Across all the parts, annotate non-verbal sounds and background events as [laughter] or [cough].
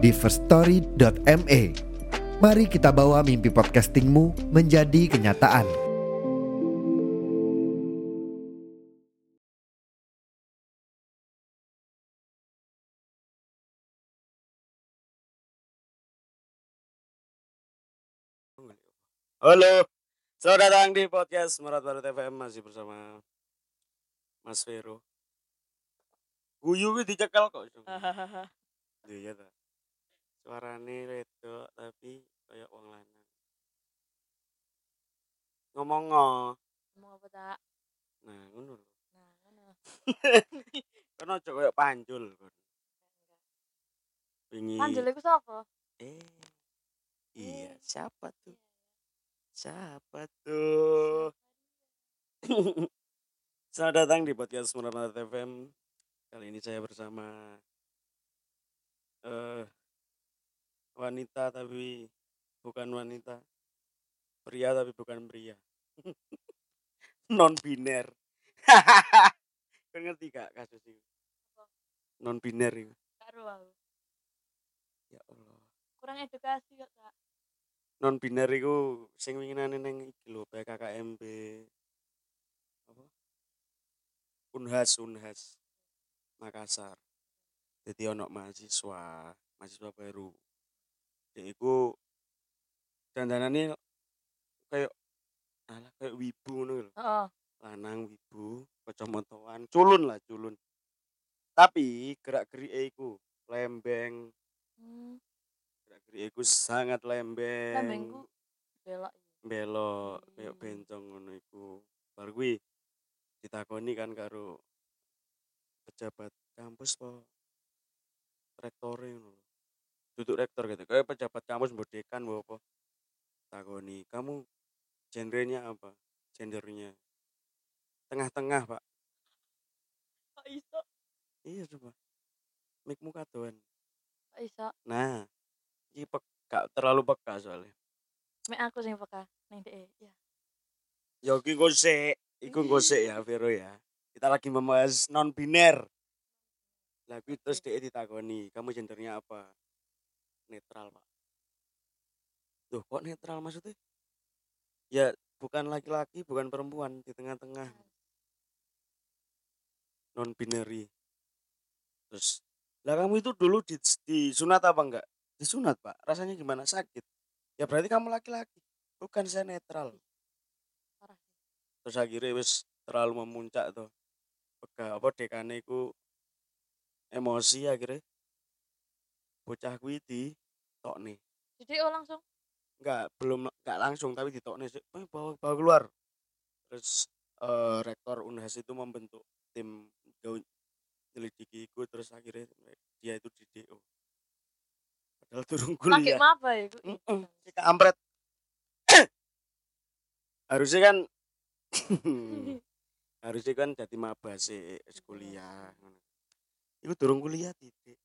di firststory.me. Mari kita bawa mimpi podcastingmu menjadi kenyataan. Halo, selamat datang di podcast Merat Baru TVM masih bersama Mas Vero. Guyu gue dicekal kok. [laughs] Iya ta. Suarane wedok tapi kayak wong lanang. Ngomong ngo. Ngomong apa tak? Nah, ngono lho. Nah, ngono. [laughs] Kan aja kayak panjul kon. Wingi. Panjul iku sapa? Eh. Iya, Eh. siapa tuh? Siapa tuh? [laughs] Selamat datang di podcast Muramata FM. Kali ini saya bersama eh wanita tapi bukan wanita. Pria tapi bukan pria. [laughs] Non biner. [laughs] Ngerti gak kasus itu? Apa? Non biner itu. Ya Allah. Kurang edukasi kok, Kak. non biner iku sing winginane ning iki lho PKKMB apa Unhas Unhas Makassar jadi ono mahasiswa mahasiswa baru dia iku dandanane kayak alah kayak wibu ngono lho Heeh. lanang wibu kacamataan culun lah culun tapi gerak gerik iku lembeng Hmm, gerak gerik iku sangat lembeng lambengku belok iki. belok kayak Hmm. bencong ngono iku baru kuwi ditakoni kan karo pejabat kampus po rektore ngono. Duduk rektor gitu kayak pejabat kampus mbok dekan mbok apa takoni kamu genrenya apa gendernya tengah-tengah pak Kok iso? iya coba mikmu kadoan Kok iso? nah ini pek, gak terlalu peka soalnya Mek aku sing peka ning dhek. Ya. Ya iki gosek, iku gosek ya Vero ya. Kita lagi membahas non biner. Lah kuwi terus dia ditakoni, kamu gendernya apa? Netral, Pak. Loh, kok netral maksudnya? Ya, bukan laki-laki, bukan perempuan, di tengah-tengah. Non binary. Terus, lah kamu itu dulu di, disunat apa enggak? Disunat, Pak. Rasanya gimana? Sakit. Ya berarti kamu laki-laki. Bukan saya netral terus akhirnya wis terlalu memuncak tuh pega apa dekane emosi akhirnya bocah kuwi di tokne Jadi oh langsung enggak belum enggak langsung tapi di tokne eh, bawa, bawa keluar terus eh, rektor Unhas itu membentuk tim gau nyelidiki iku terus akhirnya dia itu di DO padahal turun kuliah maba iku. Mm-mm. si kampret [coughs] harusnya kan [laughs] harusnya kan jadi maba sih kuliah ngono. Iku durung kuliah titik.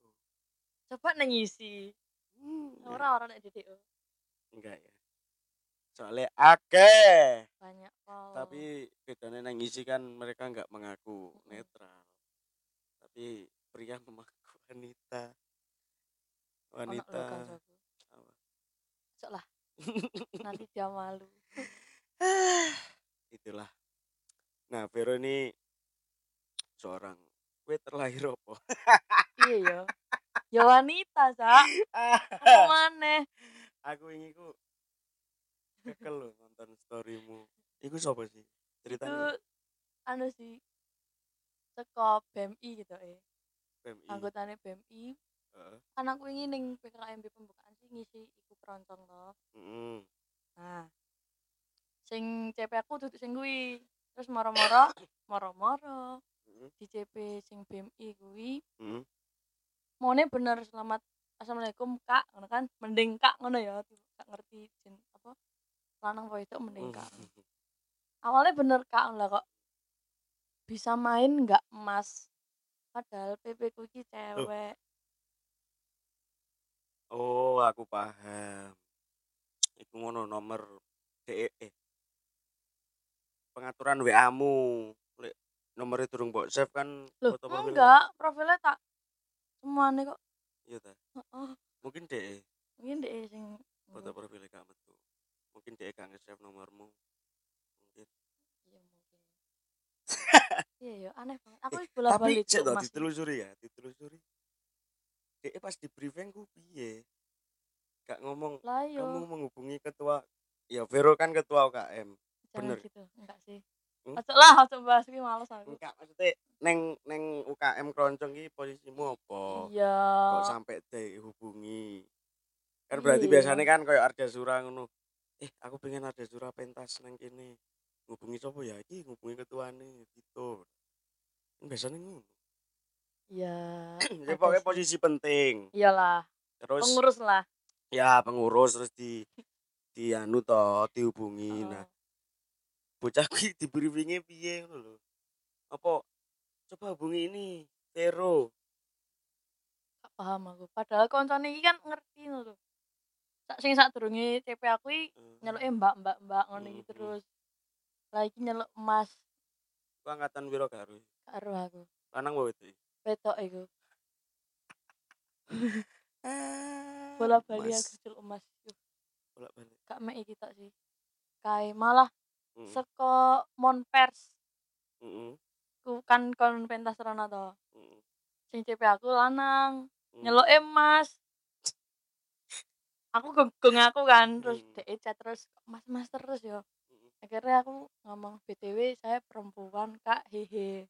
Coba nang ngisi. Hmm, ya, Ora ora nek DDO. enggak ya. Soalnya akeh, Banyak follow. tapi bedanya nang isi kan mereka enggak mengaku netral. Tapi pria mengaku [laughs] wanita. Wanita. apa? Cok lah. [laughs] Nanti dia malu. [sighs] Itulah. Nah, Vero ini seorang kue terlahir apa? Iya ya. Ya wanita. Apa maneh? aku ini ku kekel loh nonton storymu iku siapa sih Itu ceritanya anu sih teko BMI gitu eh. PMI Anggotane BMI Heeh. kan aku ingin ning PKMB pembukaan sih ngisi iku keroncong to. Mm-mm. Nah. Sing CP aku duduk sing kuwi. Terus moro-moro, [coughs] moro-moro Mm-mm. di CP sing BMI kuwi Mm-mm. Mone bener selamat assalamualaikum kak ngono kan mending kak ngono ya gak ngerti jen apa lanang apa itu mending kak Hmm. awalnya bener kak lah kok bisa main nggak emas padahal PP ku iki cewek Oh, aku paham. Iku ngono nomor DE eh. Pengaturan WA-mu. Lek nomornya durung mbok save kan loh foto profil. enggak profilnya tak semuanya kok Iya ta. Heeh. Mungkin DE mungkin deh sing foto profilnya gak metu. Mungkin DE gak nge-save nomormu. Mungkin. iya mungkin [laughs] iya ya aneh banget aku wis bola Tapi cek tuh ditelusuri ya, ditelusuri. DE pas di briefing ku piye? Gak ngomong lah yo kamu menghubungi ketua ya Vero kan ketua UKM jangan bener. gitu enggak sih Hmm? Ojo lah ojo bahas iki males aku. Enggak maksudnya neng neng UKM keroncong iki posisimu apa? Iya. Kok sampai dihubungi? Kan berarti Iya. biasanya kan kayak Arda Sura ngono. Eh aku pengen Arda Sura pentas neng kene. Ngubungi siapa ya? Iki ngubungi ketuane gitu. Kan biasanya ngono. Iya [clears throat] ya pokoknya posisi penting. Iyalah terus pengurus lah. Ya pengurus terus di di anu toh dihubungi. Nah Heeh. Bocah kuwi [laughs] di briefingnya piye ngono lho. Apa coba hubungi ini Vero. gak paham aku padahal koncone iki kan ngerti ngono lho sak sing sak durunge CP aku iki nyeluke mbak mbak ngono iki Mhm. terus lagi nyeluk emas Ku angkatan piro karo? karo aku Lanang wedok? petok iku [laughs] bola bali Mas. aku celuk emas Yuh, Bola balik. gak mek iki tok sih kae malah Heeh. seko monpers Heeh. ku kan kon pentas rono to heeh, sing CP aku lanang heeh. nyeluk emas aku gong aku kan terus Hmm. dek chat terus mas mas terus yo Hmm. akhirnya aku ngomong btw saya perempuan kak hehe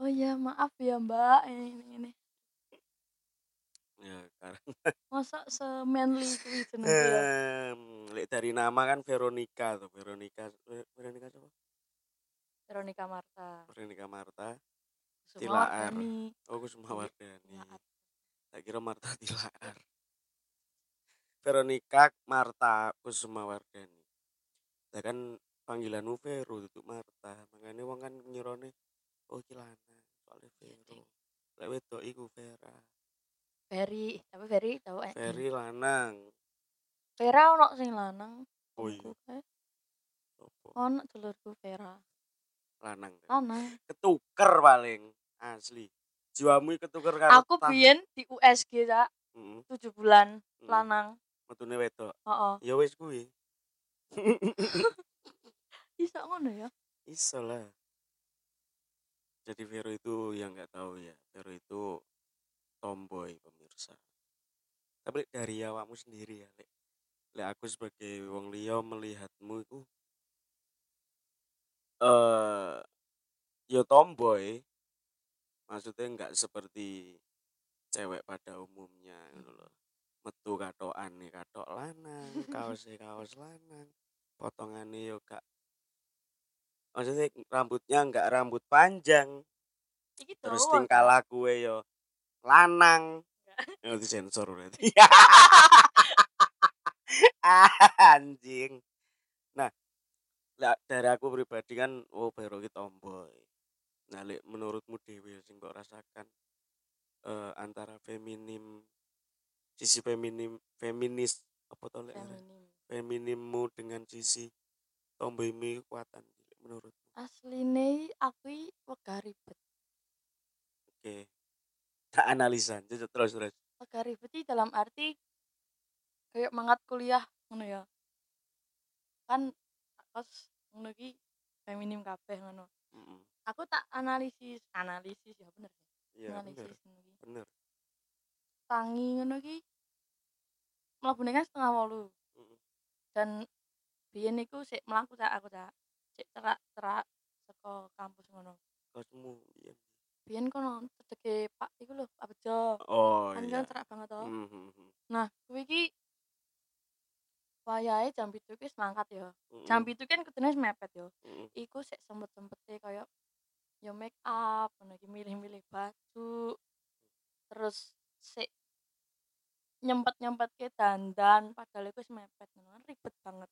oh iya maaf ya mbak ini, ini. Ya, karena masa semanly kuwi jenenge ya Em, lek dari nama kan Veronica tuh, Veronica Ve- Veronica siapa? Veronica Marta Veronica Marta. Kusuma Tilaar. Wardani. Oh, Kusuma Iya, Wardani. Tilaar. Tak kira Marta Tilaar. Veronica Marta Kusuma Wardani. Lah kan panggilanmu Vero itu Marta. Makanya wong kan nyirone oh iki lanang, soalnya Vero. Lek wedok iku Vera. Ferry tapi Ferry tau eh Ferry lanang. Vera ono sing lanang Oh iya, eh. ono dulurku Vera Lanang. lanang Ketuker paling asli. Jiwamu ketuker karo aku biyen di USG cak Heeh, tujuh bulan heeh. lanang Metune wedok. heeh Ya wis kuwi. [laughs] bisa ngono ya Iso lah. Jadi Vero itu yang nggak tahu ya. Vero itu tomboy pemirsa. Tapi dari awakmu sendiri ya, Lek. Lek aku sebagai wong liya melihatmu itu eh ya tomboy. Maksudnya nggak seperti cewek pada umumnya gitu loh. Metu katokan nih katok lanang, kaosnya kaos lanang, potongannya yo gak maksudnya rambutnya nggak rambut panjang iki terus tingkah laku yo lanang. Yang disensor berarti. [laughs] Anjing. Nah dari aku pribadi kan oh baru kita tomboy. Nah menurutmu dewi sing kok rasakan eh, antara feminim sisi feminim feminis apa ngaran? Feminim. feminimmu dengan sisi tomboymu kekuatan menurutmu? Asline aku i wegah ribet. Oke. Tak analisa, terus terus terus. wegah ribet i dalam arti kayak mangat kuliah ngono ya kan kos ngono ki feminim kabeh ngono Mm-mm. aku tak analisis analisis ya bener ya Iya, bener, analisis ki bener. tangi ngono ki mlebune kan setengah wolu Mm-mm. dan biyen iku sik mlaku cak aku cak sik cerak-cerak saka kampus ngono Kosmu, iya. Biyen kono cedeke Pak iku lho Pak Bejo. Oh kan iya. kan cerak banget to. Mhm, nah kuwi iki wayahe jam 7 ki wis mangkat ya. Jam 7 kan kudune mepet ya. Mhm. iku sik sempet-sempete kaya ya make up ngono iki milih-milih baju terus sik nyempet-nyempetke dandan padahal iku mepet ngono kan ribet banget.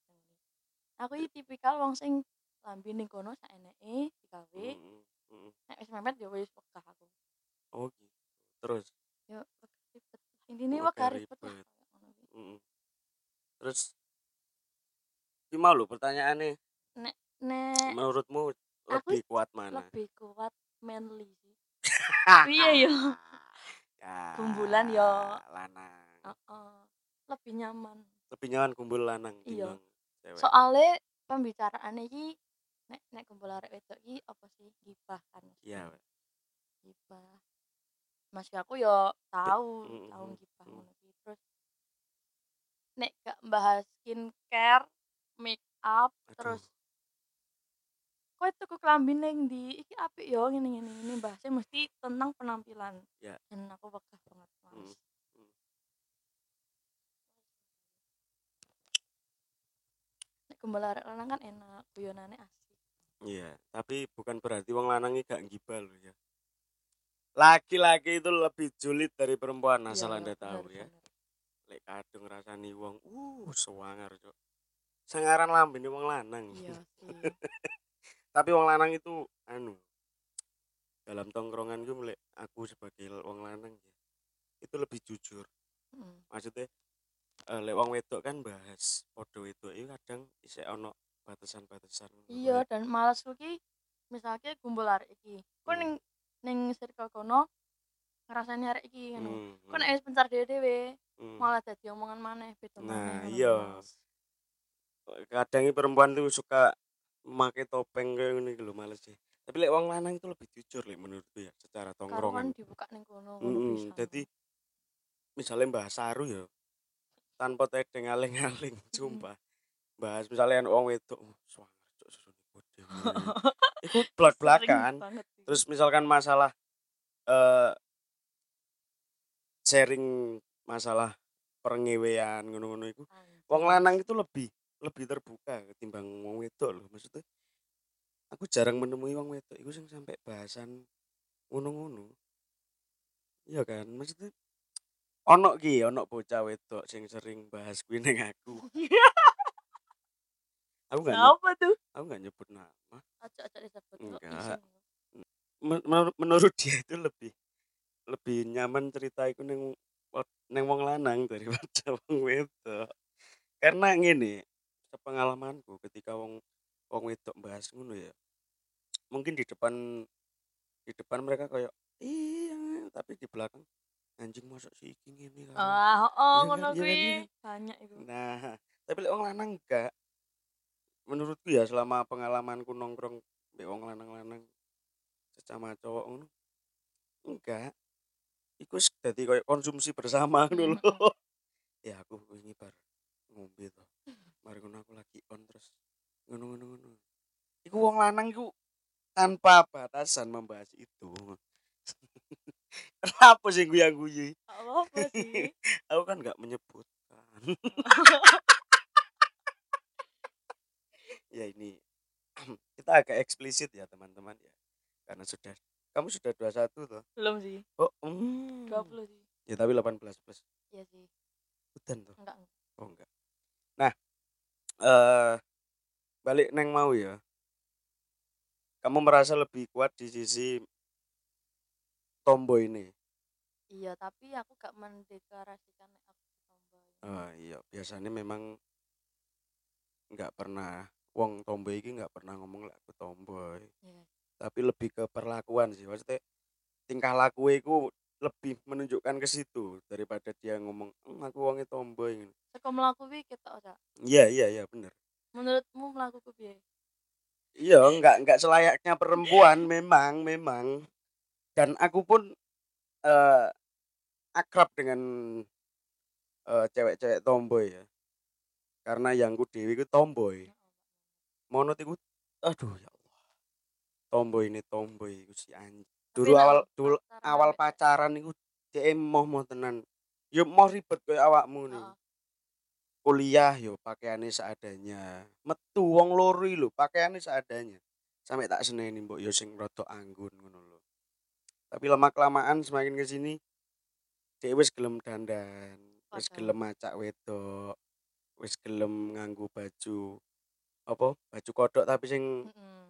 Aku iki tipikal wong sing lambe ning kono saeneke digawe, Mhm, nek wis mepet ya wis wegah aku. Oh gitu. Terus? Yo wegah ribet. Intine Wegah ribet. Terus iki mau lho pertanyaane, Nek nek menurutmu aku lebih kuat mana? lebih kuat manly. Piye [laughs] yo? Ya, Gumbulan yo. lanang. Heeh. Lebih nyaman. Lebih nyaman kumpul lanang Iya. Soale pembicaraane iki nek nek kumpul arek wedok iki apa sih? Gibah kan. Iya. Gibah. Mas aku yo tahu, mm, tahu mm, gibah mm. ngono. Terus nek gak bahas skincare, make up, Aduh. terus kowe tuku klambi ning ndi? Iki apik yo ngene ngene ngene bahasnya mesti tentang penampilan. Ya. Dan aku wegah banget, Mm, Mas. mm. Nek kumpul arek lanang kan enak, guyonane asik. Iya, tapi bukan berarti wong lanang gak ngibal loh ya. Laki-laki itu lebih julid dari perempuan asal Iya, Anda bener, tahu ya. bener. Lek kadung rasani wong, uh, sewangar, Cuk. Sangaran lambene wong lanang. Iya sih. [laughs] Tapi wong lanang itu anu dalam tongkrongan gue mulai aku sebagai wong lanang ya itu lebih jujur Mm. maksudnya eh, lek wong wedok kan bahas podo wedok itu kadang isih ono batasan-batasan Iya, dan malas ki misalnya kumpul arek iki. Kok Hmm. ning ning circle kono ngrasani arek iki ngono. Hmm, Kok nek wis pencar dhewe-dhewe hmm. malah dadi omongan maneh beda Nah, iya. kadang perempuan tuh suka make topeng kayak gini lho males sih tapi lek wong lanang itu lebih jujur lek menurutku ya secara Karo kan tongkrongan dibuka ning kono pisan. jadi misalnya bahas saru ya tanpa tedeng aling-aling sumpah bahas misalnya wong wedok "Oh, suangar cok susune gede [laughs] itu belak belakan Sering banget sih. terus misalkan masalah eh sharing masalah perengewean ngono-ngono itu wong Anjir. lanang itu lebih lebih terbuka ketimbang wong wedok loh maksudnya aku jarang menemui wong wedok itu sing sampai bahasan ngono-ngono. Iya kan? Maksudnya ono ki ono bocah wedok sing sering bahas kuwi ning aku [laughs] aku nggak Apa tuh? aku nggak nyebut nama Acak-acak disebut Enggak. menurut, menurut dia itu lebih lebih nyaman cerita iku neng neng wong lanang [laughs] daripada wong wedok karena ngene sepengalamanku ketika wong wong wedok bahas ngono ya mungkin di depan di depan mereka kayak iya tapi di belakang anjing masuk si iki ngene kan Ah, oh, Iya kan, ngono iya kan, kuwi. iya kan? Banyak itu. nah tapi lek wong lanang enggak menurutku ya selama pengalamanku nongkrong mbek wong lanang-lanang sesama cowok ngono enggak. Iku dadi koyo konsumsi bersama ngono lho. [laughs] Ya aku wingi bar ngombe to. Mari ngono aku lagi on terus. Ngono ngono ngono. Iku wong lanang iku tanpa batasan membahas itu. Kenapa sih gue yang guyu Apa sih? [laughs] aku kan nggak menyebutkan [laughs] ya ini [clears throat] kita agak eksplisit ya teman-teman ya karena sudah kamu sudah 21 toh Belum sih. oh hmm. 20 sih. ya tapi 18 plus Iya sih. udan toh Enggak. oh enggak nah eh balik neng mau ya kamu merasa lebih kuat di sisi tomboy ini Iya, tapi aku gak mendeklarasikan aku tomboy. oh iya biasanya memang nggak pernah wong tomboy ini nggak pernah ngomong lah aku tomboy. Iya. tapi lebih ke perlakuan sih maksudnya tingkah laku itu lebih menunjukkan ke situ daripada dia ngomong "Hmm, aku wongnya tomboy Seko mlaku kuwi ketok ora? iya iya iya bener. Menurutmu mlakuku piye? iya nggak nggak selayaknya perempuan [laughs] memang memang. Dan aku pun eh akrab dengan eh, cewek-cewek tomboy ya. Karena yangku dewi ku tomboy monot iku aduh ya Allah. Tomboy ini tomboy iku si anjing dulu awal dulu awal ambek- pacaran iku dhek mau mau tenan yo mau ribet kayak awakmu nih Heeh. kuliah yo pakaiannya seadanya. Metu wong lori lho pakaiannya seadanya. Sampai tak seneni mbok yo sing rada anggun ngono lho. Tapi lama kelamaan semakin ke sini dhek wis gelem dandan wis gelem macak wedok wis gelem nganggo baju apa baju kodok tapi sing Mm-mm.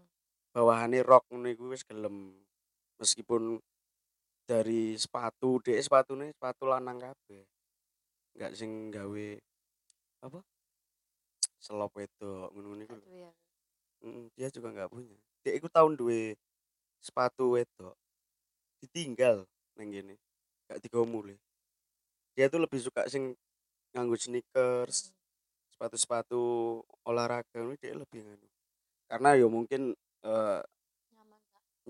bawahane rok ngono iku wis gelem. Meskipun dari sepatu dek sepatune sepatu lanang kabeh. Enggak sing gawe apa? Selop wedok ngono-ngono iku ya. Mm, dia juga nggak punya. Dek iku tahun duwe sepatu wedok. Ditinggal neng gini gak digawa mulai dia tuh lebih suka sing nganggo sneakers sepatu-sepatu olahraga ini dia lebih nganu. Karena ya mungkin eh, Nyaman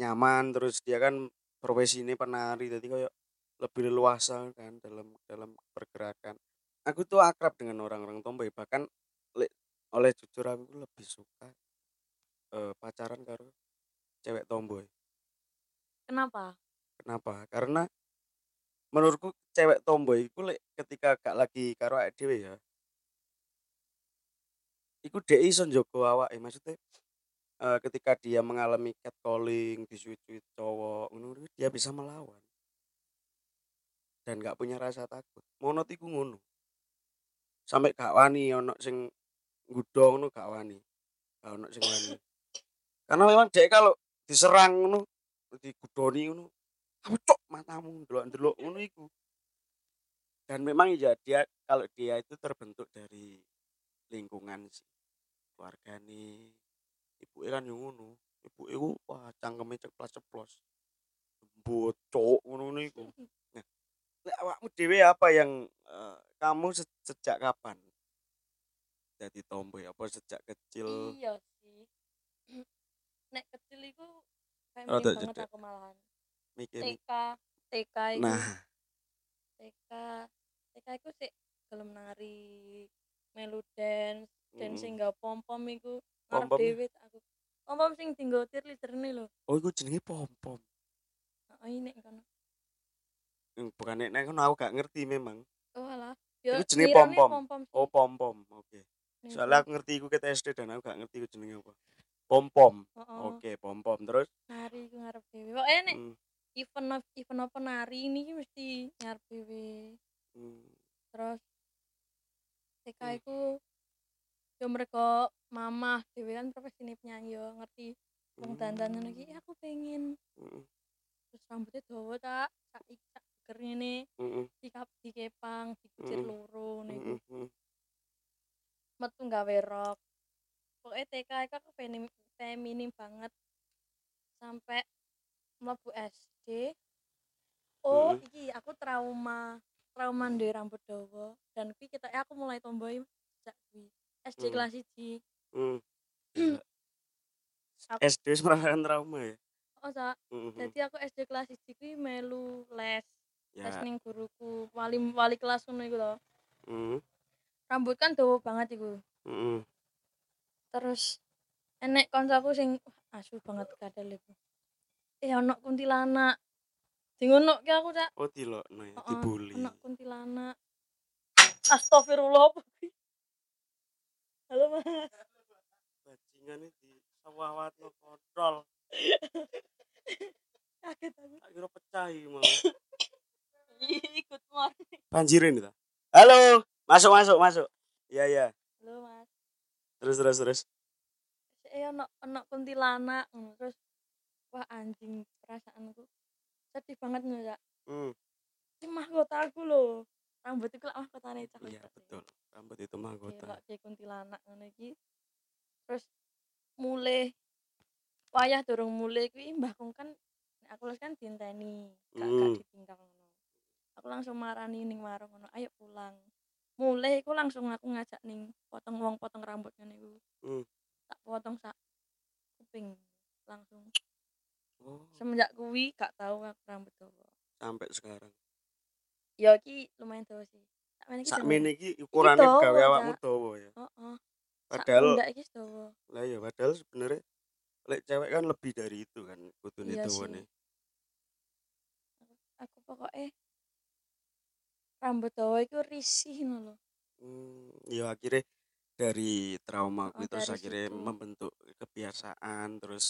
nyaman terus dia kan profesi ini penari jadi kayak lebih leluasa kan dalam dalam pergerakan. Aku tuh akrab dengan orang-orang tomboy bahkan le- oleh jujur aku lebih suka eh, pacaran karo cewek tomboy Kenapa? kenapa? Karena menurutku cewek tomboy itu ketika gak lagi karo dhewe ya iku dhek iso njogo awake maksudnya eh, ketika dia mengalami catcalling disuit-suit cowok ngono dia bisa melawan. Dan gak punya rasa takut. Monot iku ngono. Sampai gak wani ono sing nggudo ngono gak wani. Gak ono sing wani. Karena memang dhek kalau diserang ngono digudoni ngono kamu cok matamu ndelok-ndelok ngono iku. Dan memang ya dia kalau dia itu terbentuk dari lingkungan sih keluarga nih ibu kan yang ngono ibu itu wah cangkeme ceplos ceplos bocok ngono iku [laughs] nah lek awakmu dhewe apa yang eh, kamu se- sejak kapan jadi tomboy apa sejak kecil Iya sih. [clears throat] Nek kecil iku kayak Rada banget cedek. aku malahan. mikir TK, TK iku. nah TK, TK iku sik gelem nari, melu dance, dance sing gak pom-pom iku ngarep dhewe aku. Pom-pom sing tinggal cheerleader-ne lho. oh itu jenenge pom pom Heeh, ini kono. bukan nek nek aku gak ngerti memang Oh alah. Ya Iku jenenge pom-pom sih. oh pom pom oke Ning soalnya aku ngerti iku kita SD dan aku gak ngerti iku jenenge apa pom pom Heeh. oke pom pom terus Nari iku ngarep dhewe. Pokoke nek mm, event event apa nari ini mesti ngarep dhewe. mm, Terus TK Hmm. iku yo mereka mamah dhewe kan profesine penyanyi yo ngerti. Wong dandan ngono iki "Eh, aku pengen. Mm, terus rambutnya dawa tak sak ik- sak geger ngene mm, mm, dikap dikepang dikucir Mm. loro mm, niku mm, mm. metu gawe rok. Pokoknya TK aku feminim, feminim banget. Sampai mlebu SD oh Mm. iki aku trauma trauma duwe rambut dawa. Dan kuwi kita aku mulai tomboy sejak kuwi SD Mm. kelas 1 mm. Gila. Aku- SD merasakan [laughs] trauma ya oh sa Mm, mm, mm. jadi aku SD kelas 1 kuwi melu les les ya ning guruku wali wali kelas ngono iku lho mm, rambut kan dawa banget iku mm, mm. terus enek koncoku sing asu banget kadal iku eh ono kuntilanak di ngono ki aku cak oh dilokno ya dibully ono kuntilanak astagfirullah? Halo mas. Bajingan iki sawawatno kontrol. Kaget aku. Tak kira pecah iki Ih, good morning banjirin itu. Halo. Masuk masuk masuk. Iya iya. Halo mas. Terus terus terus. Eh ono ono kuntilanak. Ngono. terus wah anjing perasaanku sedih banget cak hmm. ini mahkotaku lho rambut iku lak mahkotane cah iya betul. Rambut itu mahkota di kuntilanak ngono iki. Terus mulai wayah durung mulai kuwi mbah kong kan aku les kan dienteni gak gak Hmm. ditinggal ngono. Aku langsung marani ning warung ngono ayo pulang. Mulai aku langsung aku ngajak ning potong wong potong rambut ngene iku. Hmm. tak potong sak kuping langsung. Oh, semenjak kuwi gak tahu aku rambut dawa sampai sekarang ya iki lumayan dawa sih. Sakmene iki ukurannya dawa, gawe awakmu dawa ya? Heeh. Padahal pundak iki dawa. lah ya padahal sebenarnya lek cewek kan lebih dari itu kan kudune Iya dawane. Aku pokoknya rambut dawa itu risih ngono lho. Hmm, ya akhirnya dari trauma kuwi Oh, terus dari akhirnya situ. membentuk kebiasaan terus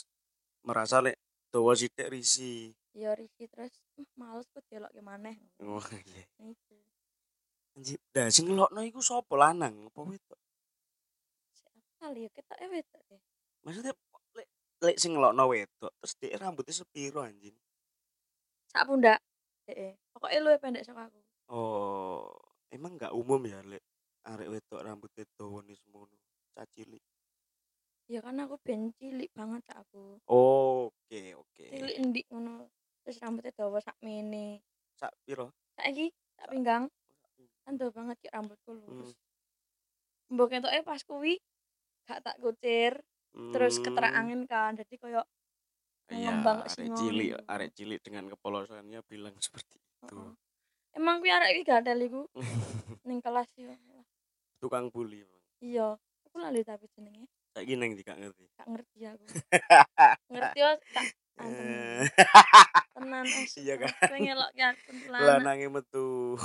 merasa lek dawa sithik risih ya risih terus "Hmm, males kok delok ke maneh oh iya Nah, itu Anjir, dah sing ngelokno iku sapa lanang apa wedok? Kali ya ketoke wedok deh. Maksudnya lek lek sing ngelokno wedok terus dia rambutnya sepiro anjing? Sak pundak. Heeh. Pokoke luwih pendek saka aku. Oh, emang nggak umum ya lek arek wedok rambutnya dawa nih semono. Cacili. Ya kan aku ben cilik banget sak aku. Oke, oke. Cilik endik ngono. Terus rambutnya dawa sak mene. Sak piro? Saiki sak pinggang. Kan dawa banget ki rambutku Hmm. lurus. Mbok ketoke pas kuwi gak tak kucir, terus Hmm. angin kan. Jadi koyo Iya, ngembang arek cilik, arek cilik dengan kepolosannya bilang [laughs] seperti itu. Heeh. Emang kuwi arek iki gatel iku [laughs] ning kelas yo. Tukang bully. Iya, aku lali tapi jenenge. Saiki neng gak ngerti. Gak ngerti aku. [laughs] ngerti yo tak antem. Eh, Tenan es. Iya kan? Kowe ngelokke aku [laughs] lanang. Lanange metu. [laughs]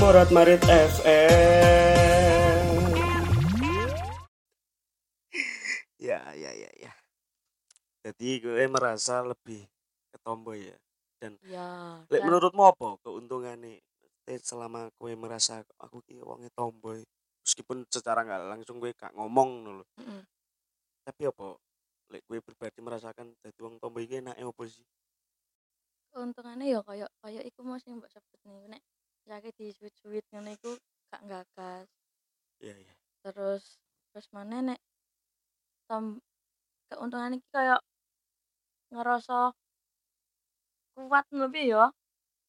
Morat Marit FM. ya, ya, ya, ya. Jadi gue merasa lebih ketomboy ya. Ya. Lek dan- menurutmu apa keuntungannya selama gue merasa aku ki wonge tomboy meskipun secara nggak langsung gue gak ngomong dulu Mm-mm. tapi apa lek gue pribadi merasakan jadi wong tomboy iki enake apa sih keuntungannya ya kayak kayak iku mau sing mbok sebut nih nek jake di suwit-suwit ngene iku gak gagas iya iya terus terus mana nek tom keuntungan iki kayak ngerasa kuat lebih ya.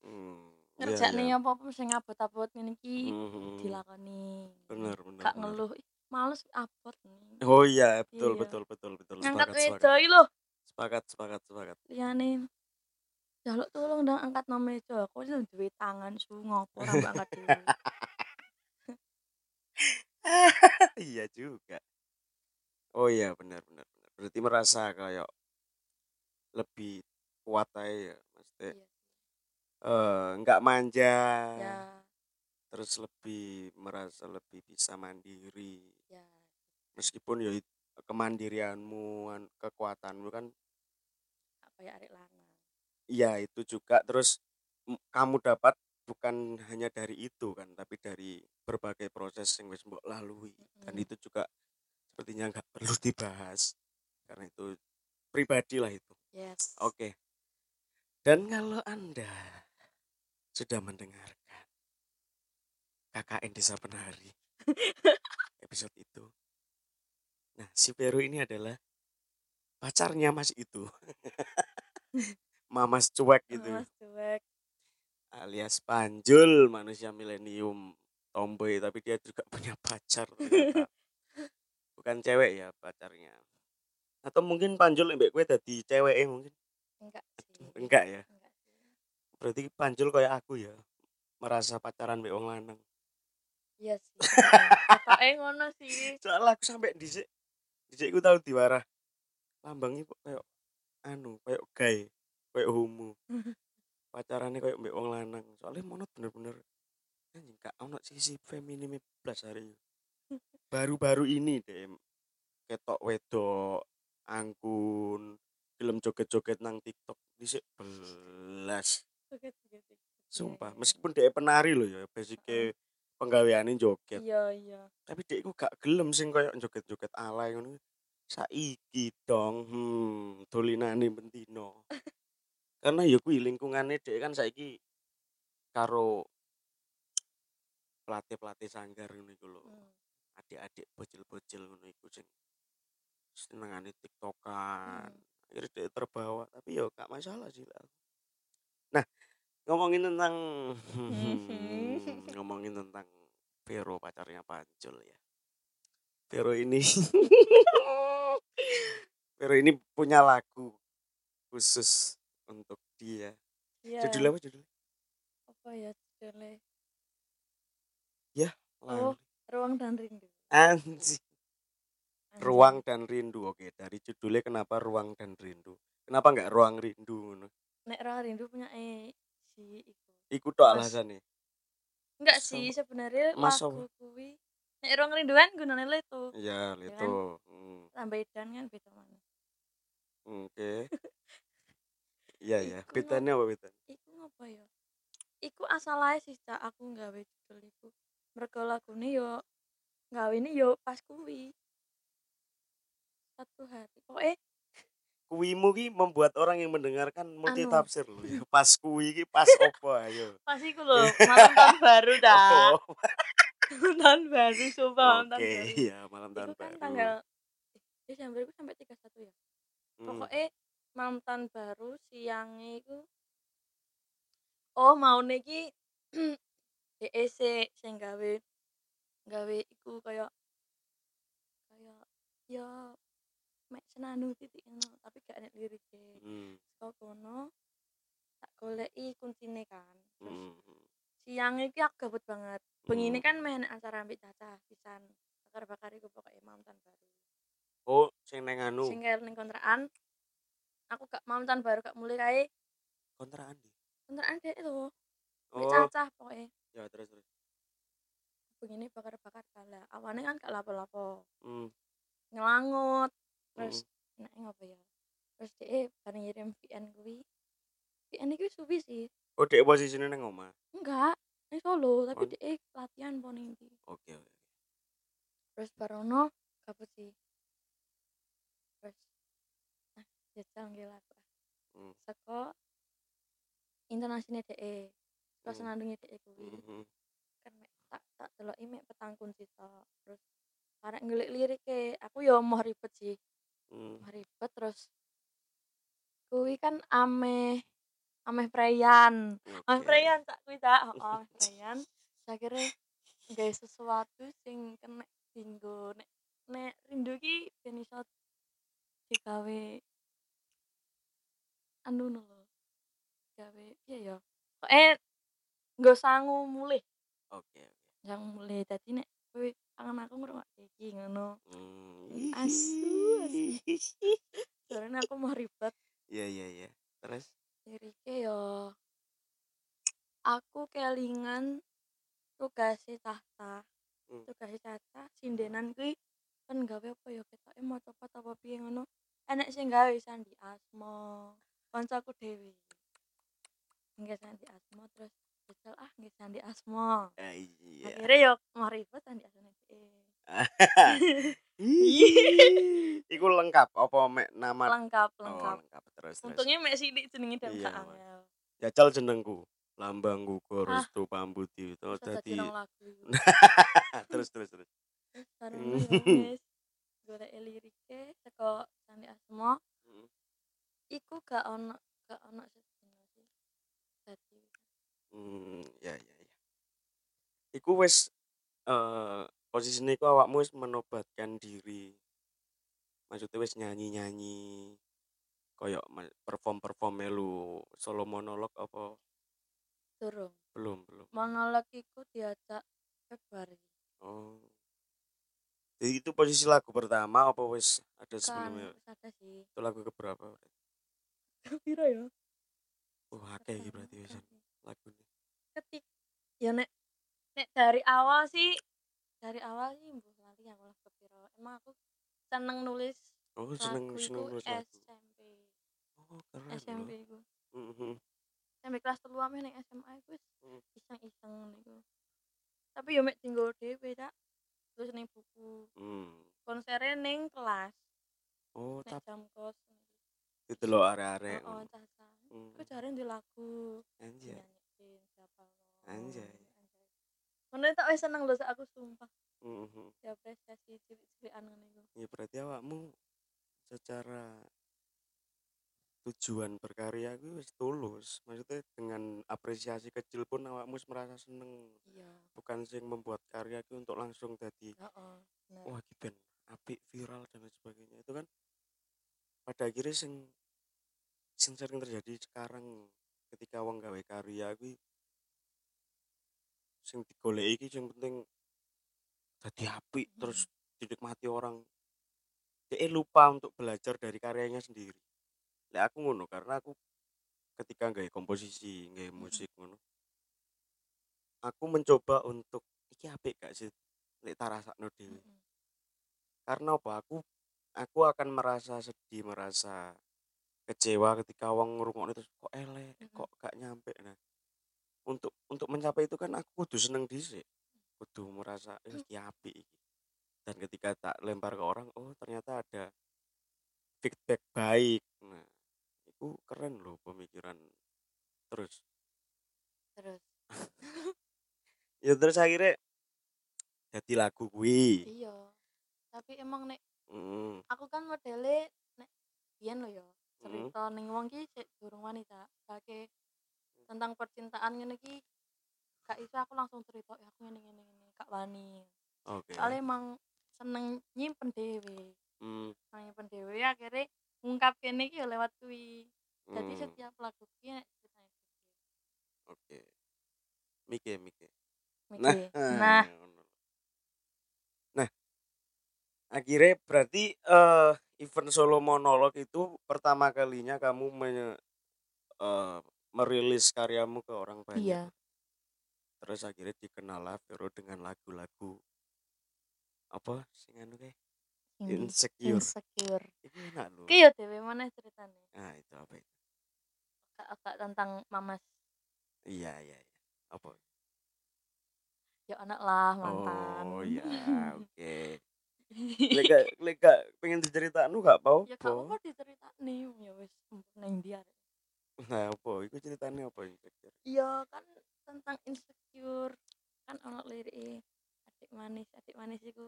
Hmm, ngerjakne iya, iya. apa apa sing abot-abot ngene iki Mhm. dilakoni. Bener bener gak ngeluh. "Ih, males abot nih oh iya betul Iya. betul betul betul. Sepakat meja iki lho. Sepakat sepakat sepakat. Liyane jaluk tolong dong angkat no meja. Aku itu duwe tangan su ngopo ora angkat dhewe. [laughs] Iya juga. Oh iya benar benar benar berarti merasa kayak lebih kuat aja ya Iya. eh nggak manja. Ya. Terus lebih merasa lebih bisa mandiri. Ya. Meskipun ya kemandirianmu an- kekuatanmu kan apa ya arek lanang. Iya itu juga. Terus kamu dapat bukan hanya dari itu kan tapi dari berbagai proses yang wis mbok lalui. Dan Mm-mm. itu juga sepertinya nggak perlu dibahas karena itu pribadi lah itu. Yes. Oke dan kalau anda sudah mendengarkan KKN Desa Penari [laughs] episode itu nah si Peru ini adalah pacarnya Mas itu. [laughs] Mamas cuek gitu. Mas cuek. Alias Panjul manusia milenium tomboy tapi dia juga [laughs] punya pacar ternyata. bukan cewek ya pacarnya. Atau mungkin Panjul mbak gue tadi cewek mungkin enggak sih. Enggak ya? Enggak berarti Panjul kayak aku ya merasa pacaran mbak wong lanang. Iya sih katoke ngono sih. Soalnya aku sampai dhisik dhisik aku tahu diwarah lambangnya kok kayak anu kayak gay kayak homo. [laughs] Pacarannya kayak mbak wong lanang. Soalnya monot bener-bener anjing gak ono sisi feminim plus hari [laughs] baru-baru ini deh ketok wedok angkun film joget-joget nang TikTok dhisik belas. Sumpah meskipun dia penari loh ya basicnya penggaweane joget. Iya iya. Tapi dia iku gak gelem sing koyo joget-joget alay ngono. Saiki dong hmm dolinane bentino. [laughs] Karena ya kuwi lingkungannya dia kan saiki karo pelatih-pelatih sanggar ngono iku lho. Hmm. adik-adik bocil-bocil ngono iku sing senengane tiktokan akhirnya dia terbawa tapi ya gak masalah sih lah nah ngomongin tentang [laughs] ngomongin tentang Vero pacarnya Pancul ya. Vero ini [laughs] Vero ini punya lagu khusus untuk dia. Iya. Judulnya apa judulnya? Apa ya judulnya? Lagu. ruang dan rindu. Anjing. Ruang dan rindu. Oke, dari judulnya kenapa ruang dan rindu? Kenapa nggak ruang rindu? nek ruang rindu punya eh si iku Iku tok Mas. alasannya. enggak sih sebenarnya Mas lagu kuwi nek ruang rindu kan gunanya itu Iya, itu. Hmm. tambah edan kan beda mana Oke. [laughs] Iya ya, Iku bedanya apa bedanya? Iku ngapa ya? Iku asal ae sih Cak aku nggawe judul iku. Mergo lagune yo gawene yo pas kuwi. Satu hari. Pokoke Kuwimu ki membuat orang yang mendengarkan multi Anu. tafsir loh. ya. Pas kuwi ki pas opo ayo. [laughs] pas iku lho, malam tahun baru [laughs] dah. Oh, tahun baru, sumpah malam tahun Oke, baru. iya malam tahun Iku kan baru. tanggal eh, Desember iku sampai 31 ya. Hmm, Pokoknya malam tahun baru siangnya iku Oh, mau iki DEC sing gawe gawe iku kaya kaya ya mek senandung titik ngono, tapi gak enek lirike. hmm, Saka kono tak goleki kuncine kan. Terus hmm, hmm. siang iki aku gabut banget. Bengine Hmm. kan main acara ambek Caca pisan. Bakar-bakar iku pokoknya malam tahun baru. Oh, sing neng anu Sing ning kontrakan. Aku gak malam tahun baru gak mulai kae kontrakan di. kontrakan dhek lho. Mbek Oh, Caca pokoknya. ya terus terus. Begini bakar-bakar kalah. Awane kan gak lapo-lapo. Hmm, Ngelangut. Terus hmm. nek ngopo ya? Terus dhek bareng ngirim VN kuwi. VN iki suwi sih. Oh, dek posisinya neng omah. Enggak, ning Solo, tapi Oh. dhek latihan po ning ndi. Oke, oke. Terus barono gabut sih. Terus nah, jajal nggih lah. Hmm. Saka intonasine dhek. Terus Hmm. senandungnya dhek kuwi. Hmm, hmm. kan mek tak tak deloki mek petang kunci. Terus arek ngelik lirike, aku yo mau ribet sih. Hmm. Mau ribet terus kuwi kan ameh ameh preyan. Ameh Oke. preyan tak kuwi tak, heeh, [laughs] ameh preyan. Akhirnya gawe sesuatu sing kena dinggo nek nek rindu ki ben iso digawe anu no lho. Gawe piye ya? Pokoke nggo sangu mulih. Oke, oke. yang mulai tadi nek kowe kangen aku ngrungokke iki ngono. Hmm. Asu. Soalnya [laughs] aku mau ribet Iya, iya, iya. Terus lirike yo aku kelingan tugasnya tahta Hmm. tugasnya caca sindenan kuwi kan gawe apa ya ketoke mau cepat apa piye ngono enek sing gawe sandi asmo koncoku dhewe nggak sandi asmo terus jajal ah nggih Ah, iya. akhirnya yo mau ribet dhewe [laughs] Ih, Iku lengkap. Apa mek nama lengkap Oh, lengkap. lengkap. Terus untungnya mek sidik jenenge dan Iya, angel Jajal jenengku. Lambangku Ah. Restu Pambuti itu dadi [laughs] terus terus terus. bareng ngono ya wis. Golek lirike teko Sandi Asmo Hmm. iku gak ono gak ono Hmm, ya ya ya. Iku wis eh posisine iku awakmu wis menobatkan diri. Maksudnya wis nyanyi-nyanyi koyo perform-perform melu solo monolog apa durung belum belum. monolog iku diajak Februari Oh. Jadi itu posisi lagu pertama apa wis ada kan sebelumnya? wis ada sih Itu lagu keberapa? piro ya Oh, akeh iki berarti wis lagune. ketik ya nek nek dari awal sih dari awal sih mbuh lali aku lah kepiro emang aku seneng nulis Oh, seneng seneng nulis lagu. SMP Oh, keren. SMP Mhm. SMP kelas telu ame ning SMA iku Hmm. iseng-iseng niku. Tapi yo mek tinggal dhewe tak. Terus ning buku. Hmm. Konsere ning kelas Oh, nek jam kos. itu loh arek-arek. Heeh, caca. Hmm. Iku jare di lagu Anjay. Anjay. Ngono tak wis seneng lho aku sumpah. Mhm. Diapresiasi cilik-cilikan ngono iku. Ya berarti awakmu secara tujuan berkarya gue wis tulus. Maksudnya dengan apresiasi kecil pun awakmu wis merasa seneng. Iya. Bukan sing membuat karya gue untuk langsung jadi Heeh. Bener. wah ben apik viral dan lain sebagainya. Itu kan pada akhirnya sing sing sering terjadi sekarang ketika wong gawe karya gue sing digoleki iki sing penting dadi apik Mm. terus dinikmati orang dia lupa untuk belajar dari karyanya sendiri Lek aku ngono karena aku ketika gawe komposisi gawe Mm. musik ngono aku mencoba untuk iki apik gak sih lek tak rasakno dhewe Mm-mm. karena apa aku aku akan merasa sedih merasa kecewa ketika wong ngrungokne terus kok elek, Mhm. kok gak nyampe. Nah, untuk untuk mencapai itu kan aku kudu seneng dhisik. Kudu merasa eh iki apik iki. Dan ketika tak lempar ke orang, oh ternyata ada feedback baik. Nah, itu keren loh pemikiran terus. Terus [laughs] Ya terus akhirnya jadi lagu kuwi. iya. Tapi emang nek Mm. aku kan modele nek biyen lho ya Mm. cerita ning wong ki durung wanita Sake tentang percintaan ngene ki gak iso aku langsung cerita ya aku ngene ngene ngene gak wani Oke. soalnya emang seneng nyimpen dhewe Mm. seneng nyimpen dhewe akhirnya ngungkap kene ki ya lewat kuwi jadi Mm. setiap lagu ki ceritanya. Oke. Mike, Mike. Miki. Nah, nah ngono. Nah, akhirnya berarti eh event solo monolog itu pertama kalinya kamu menye- eh, merilis karyamu ke orang banyak. iya Terus akhirnya dikenal lah Vero dengan lagu-lagu apa sing anu kayak Indi. insecure. insecure Itu enak ki yo dhewe mana ceritanya Nah, itu apa itu? agak tentang mamas Iya, iya, iya. Apa? ya anak lah mantan Oh, iya, [laughs] oke. Lega lega pengen diceritain lu gak apa ya gak apa diceritani ya wis neng dia Nah, apa? Iku ceritanya apa insecure? iya kan tentang insecure kan ono lirik adik manis adik manis iku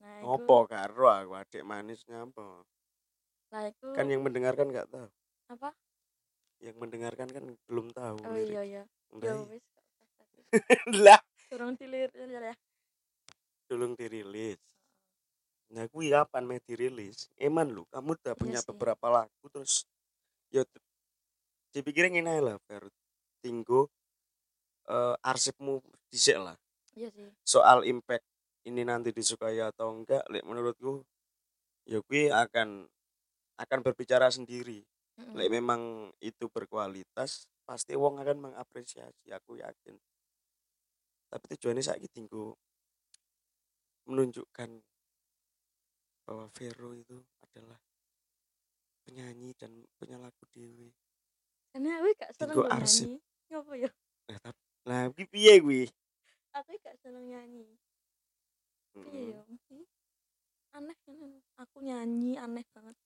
nah iku Ngopo karo aku adik manis ngapa? lah iku Kan yang mendengarkan nggak tahu. apa Yang mendengarkan kan belum tahu oh iya iya lirik. ya Lah, wis [laughs] lah durung dilirik ya belum dirilis. Nah, kuwi kapan meh dirilis? Eman lu, kamu udah punya sih. beberapa lagu terus ya dipikirin ngene ae lah, Fer. Tinggo eh, arsipmu dhisik lah. iya sih Soal impact ini nanti disukai atau enggak, lek menurutku ya kuwi akan akan berbicara sendiri. Mm-mm. Lek memang itu berkualitas, pasti wong akan mengapresiasi, aku yakin. Tapi tujuannya saiki tinggu menunjukkan bahwa Vero itu adalah penyanyi dan punya lagu dewe. Karena aku gak seneng lho arsip. nyanyi ngopo ya Nah, tapi lah iki piye kuwi? aku gak seneng nyanyi piye ya mesti aneh kan aku nyanyi aneh banget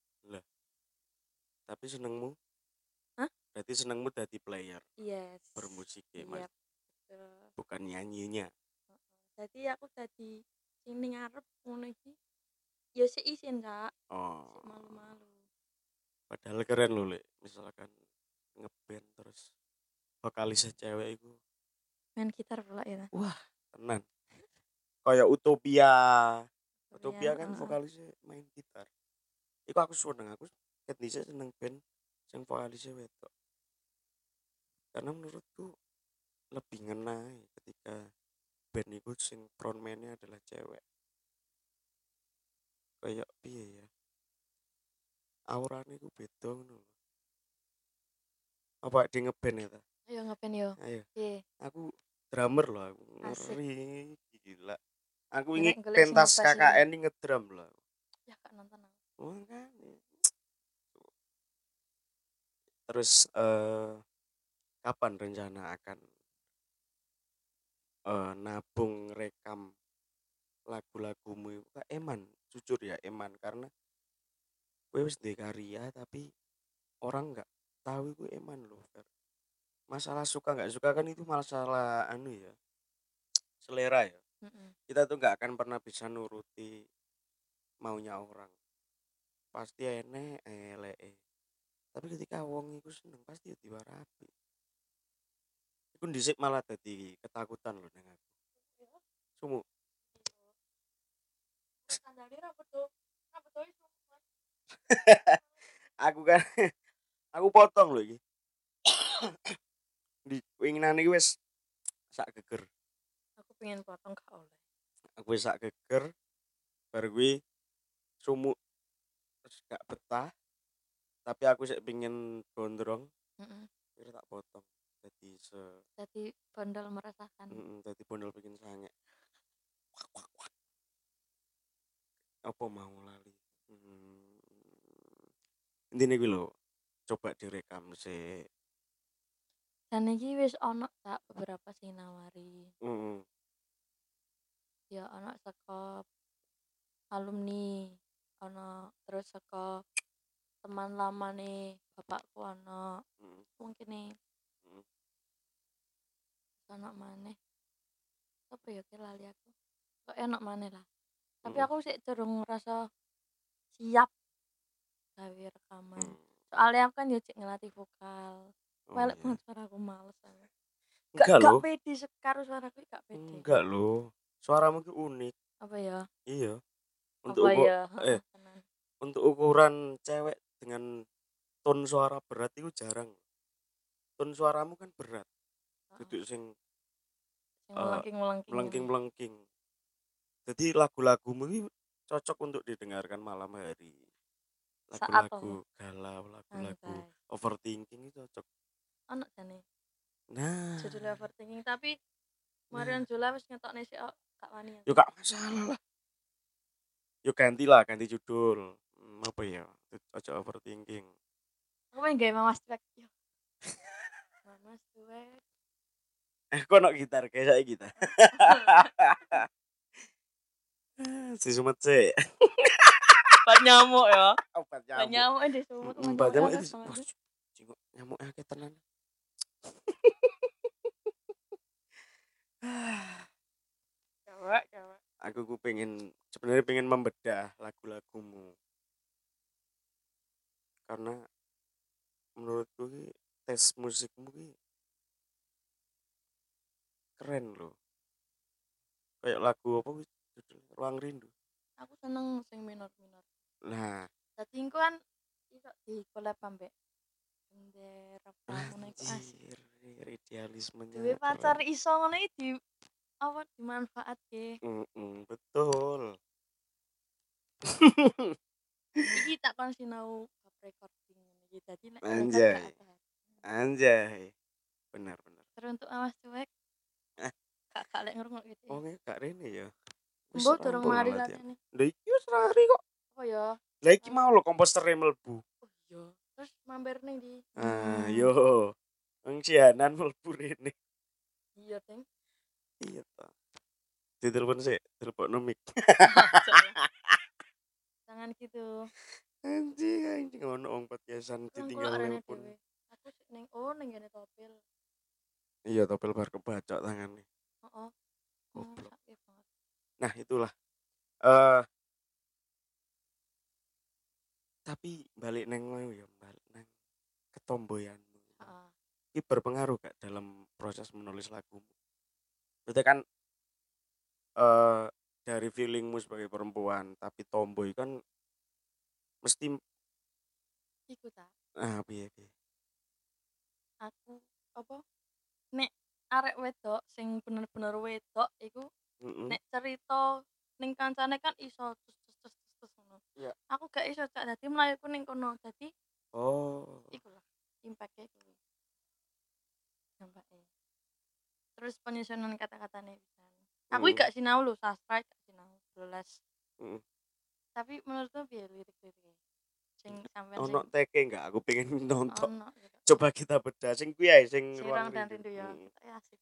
Tapi senengmu? Hah? Berarti senengmu dadi player yes bermusik ya, Mas, betul bukan nyanyinya. jadi aku tadi sing ning ngarep ngono iki ya sik isin kak Oh. malu-malu Padahal keren loh, Lek. Misalkan ngeband terus vokalisnya cewek itu main gitar pula ya tenan. Kayak Utopia. Utopia kan vokalisnya main gitar. Iku aku seneng, aku ket dhisik seneng band sing vokalisnya wedok. Karena menurutku lebih ngena ketika band itu sing frontman-nya adalah cewek. Kayak piye ya? Aurane iku beda ngono lho. Apa di ngeband ya ta? ayo ngapain yo Ayo, Oke, aku drummer loh aku. Asik. Ngeri gila. Aku ingin pentas? KKN ini ngedrum loh. ya kak nonton aku Oh, kan. Terus eh kapan rencana akan eh nabung rekam lagu-lagumu itu Kak eman, jujur ya eman karena gue wis karya tapi orang nggak tahu itu eman loh Fer. Masalah suka nggak suka kan itu masalah anu ya selera ya. Mm-mm. Kita tuh nggak akan pernah bisa nuruti maunya orang. Pasti enek eleke. Tapi ketika wong iku seneng pasti ya diwarapi. Iku dhisik malah dadi ketakutan loh nang aku. Sumu, itu. [laughs] aku kan aku potong loh iki. [coughs] Di winginan iki wis sak geger. Aku pengen potong gak oleh. Aku wis sak geger. Bar kuwi sumuk terus gak betah. Tapi aku sik pingin gondrong, Mm-mm. kira tak potong. Jadi se Jadi bondol merasakan. Mm, dadi bondol bikin sange. Apa mau lali? Hmm. Intine kuwi lho. Coba direkam sih Dan iki wis ono tak beberapa sing nawari. mm Ya ono saka alumni, ono terus saka teman lama nih bapakku ono mm. mungkin nih Hmm. ono maneh apa ya ki lali aku kok enak maneh lah tapi Mm. aku sih durung ngerasa siap gawe rekaman Mm. Soalnya aku kan yo cek ngelatih vokal Oh, Welek iya. banget males aku. enggak Gak, gak loh pede sekaro suaraku gak pede. enggak loh suaramu ki unik Apa ya? iya untuk Apa uku- ya? eh. Untuk ukuran cewek dengan ton suara berat itu jarang ton suaramu kan berat duduk sing eh, melengking melengking jadi lagu-lagumu ini cocok untuk didengarkan malam hari Saat lagu-lagu galau lagu-lagu Santai. overthinking itu cocok Ono jane nah judul overthinking tapi Marion Jola wis ngetokne sik kok gak wani. aku. yuk gak masalah lah yuk ganti lah ganti judul Hmm, apa ya cocok overthinking Aku pengen gawe Mamas Tuwek. Yo. [laughs] Mamas Tuwek. eh kok no gitar kayak saya gitar [laughs] si sumet sih [laughs] Bat nyamuk ya. obat Bat nyamuk di sumut. obat nyamuk itu cingok nyamuk akeh tenan Coba, coba. aku ku pengen sebenarnya pengen membedah lagu-lagumu karena menurutku tes musikmu keren loh kayak lagu apa ruang rindu Aku seneng sing minor-minor. Nah Dadi engko kan iso di collab ambek bendera pramuka iku asik. anjir idealismenya Duwe pacar iso ngono iki di apa dimanfaatke. Mm-mm, betul Iki tak kon sinau recording iki. Dadi nek Anjay. anjay benar benar Terus untuk awas cuek. Gak gak lek ngrungok gitu. oh kak Rene ya Mbok durung mari latihan. Lah iki wis hari kok Oh ya. lah iki mau lo komposternya mlebu Oh iya. Terus mampir ning di. ah yo wong sianan mlebu rene Iya, Teng. iya ta ditelepon sih telepon nomik Jangan [laughs] gitu. anjing anjing ono wong podcastan ditinggal telepon dhewe. Aku ning oh ning ngene topil. iya topel bar kebacok tangannya Heeh. Oh, Goblok. banget. nah itulah eh tapi balik neng mau ya balik neng ketomboyanmu Heeh. ini berpengaruh gak dalam proses menulis lagumu berarti kan eh dari feelingmu sebagai perempuan tapi tomboy kan mesti Iku ta. ah piye piye Aku apa? Nek arek wedok sing bener-bener wedok iku Mm-mm. nek cerita ning kancane kan iso terus terus terus terus, ngono. Iya. Aku gak iso cak dadi mlayu ning kono. Dadi oh iku lah impact-e kuwi. Dampaknya. Terus penyusunan kata-katanya bisa. Aku Mm. gak sinau lho sastra gak sinau belas. Mm. Tapi menurutku piye lirik-liriknya? Sing sampean ono teke enggak aku pengen [laughs] nonton ono gitu. coba kita bedah sing kuwi ae sing ruang dan rindu. ya. Mm. Kita ya asik.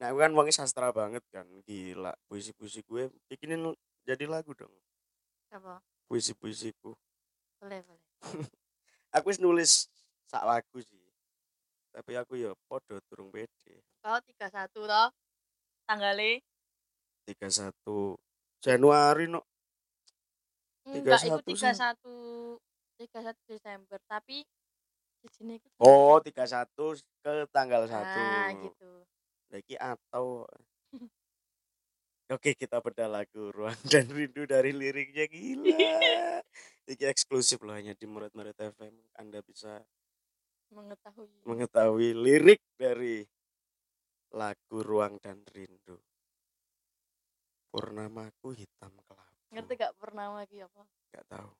Nah, aku kan wongnya sastra banget kan. Gila, puisi-puisi gue bikinin jadi lagu dong. Apa? Puisi-puisiku. Boleh, boleh. [laughs] Aku nulis sak lagu sih. Tapi aku ya podo durung pede. Kau 31 toh? Tanggalnya? 31 Januari no. Enggak, itu 31 31 31 Desember, tapi di sini Oh, 31 ke tanggal 1. Nah, gitu. Lagi atau [laughs] Oke, kita bedah lagu Ruang dan Rindu dari liriknya gila. [laughs] Ini eksklusif loh hanya di Murid Murid FM. Anda bisa Mengetahui. mengetahui lirik dari lagu Ruang dan Rindu. Purnamaku hitam kelabu. Ngerti gak pernah lagi apa? Gak tahu.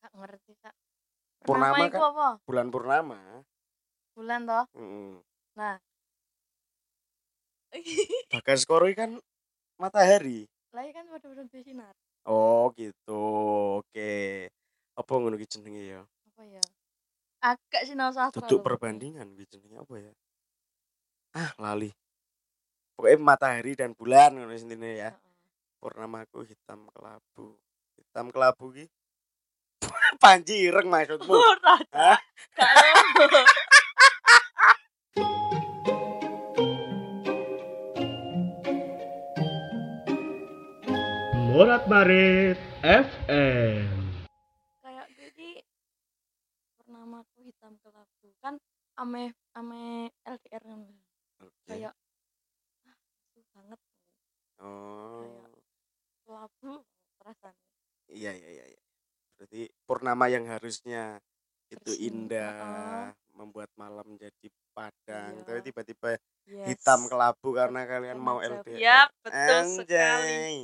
Gak ngerti, Kak. Purnama Purnama itu kan- apa? Bulan purnama. Bulan toh? Mm. Nah. [laughs] Bagas skoro kan matahari. Lah kan bener-bener di sinar. Oh gitu. Oke. Apa ngono ki jenenge ya? Apa ya agak sinau sastra Duduk perbandingan gitu jenenge apa ya? Ah, lali. Pokoknya matahari dan bulan ngono intine ya. Purnamaku hitam kelabu. Hitam kelabu ki [laughs] Panji ireng maksudmu. Ora, Hah? Morat Marit FM. kayak gue iki purnamaku hitam kelabu kan ame ame LDR kan Oke. kayak ah banget Oh. kelabu perasaan Iya iya iya. iya. Berarti purnama yang harusnya itu indah, membuat malam jadi padang, Iya. tapi tiba-tiba yes. hitam kelabu karena kalian mau. LDR. ya betul sekali Anjay.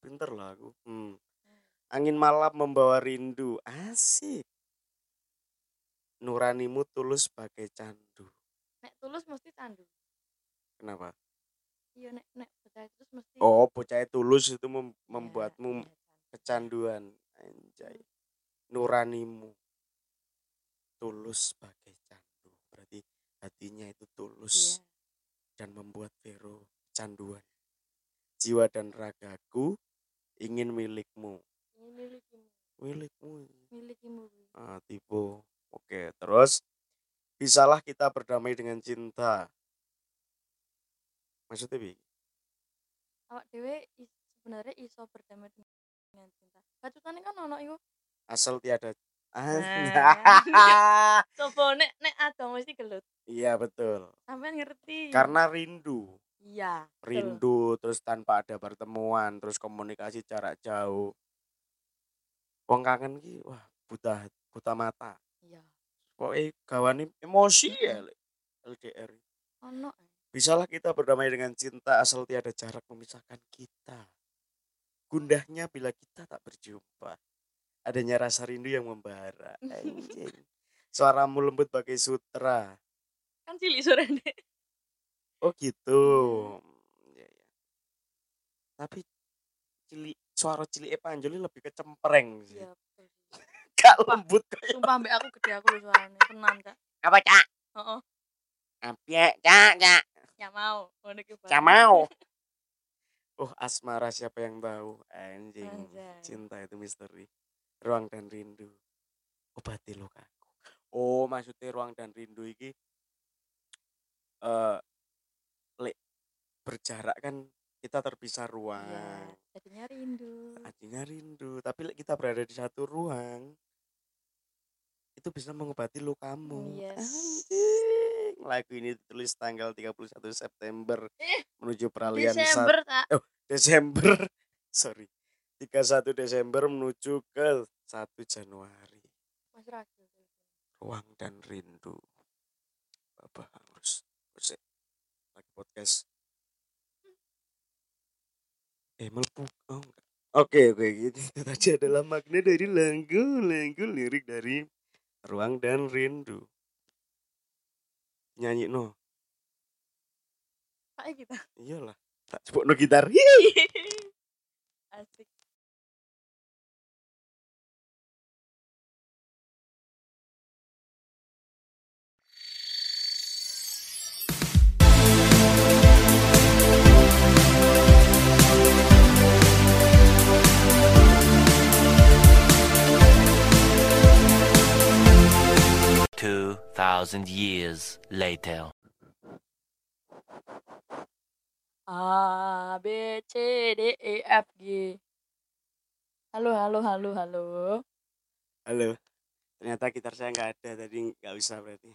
Pinter lah aku. Hmm. Angin malam membawa rindu. Asik. Nuranimu tulus bagai candu. nek tulus mesti candu Kenapa? iya nek nek percaya terus mesti Oh, bocah tulus itu mem- Ya, membuatmu iya, candu. kecanduan. Anjay. Nuranimu tulus bagai candu. Berarti hatinya itu tulus Iya. dan membuat Vero canduan. Jiwa dan ragaku ingin milikmu. ini milikimu Milikmu. milikimu Ah, tipe. Oke, terus bisalah kita berdamai dengan cinta. Maksudnya bi? awak dewe sebenarnya iso berdamai dengan cinta bacutane kan ono iku Asal tiada Ah, Nah. [laughs] coba nek nek ada mesti gelut iya betul. sampean ngerti Karena rindu, iya betul. rindu terus tanpa ada pertemuan, terus komunikasi jarak jauh. Wong kangen ki wah buta buta mata. Pokoknya gawani emosi ya. LDR. ono eh. Bisalah kita berdamai dengan cinta asal tiada jarak memisahkan kita. Gundahnya bila kita tak berjumpa. Adanya rasa rindu yang membara. Anjing. [laughs] Suaramu lembut bagai sutra. kan cilik deh Oh gitu. Ya, ya. Tapi cilik suara cilik Panjoli lebih kecempreng sih. iya sih. Gak lembut kayak sumpah mbak aku gede aku lho suaranya tenan cak apa cak? heeh Apa cak cak? ya mau. Cak mau. [laughs] Oh asmara siapa yang tahu? Anjing. Anjay. Cinta itu misteri. Ruang dan rindu. Obati lukaku. Oh maksudnya ruang dan rindu iki eh lek berjarak kan kita terpisah iya ruang. jadinya rindu Artinya rindu. Tapi lek kita berada di satu ruang itu bisa mengobati lukamu. Yes. Anjing. Lagu ini ditulis tanggal 31 September Eh, menuju peralihan saat Desember tak Desember [laughs] sorry 31 Desember menuju ke 1 Januari Mas ruang dan rindu Bapak harus Usik. lagi podcast eh melepuh oh enggak oke oke gitu itu tadi adalah makna dari lagu lagu lirik dari ruang dan rindu. Nyanyi no Pak kita iyalah tak coba no gitar [laughs] asik Two thousand years later. A B C D E F G halo halo halo halo Halo. Ternyata gitar saya nggak ada tadi nggak usah berarti.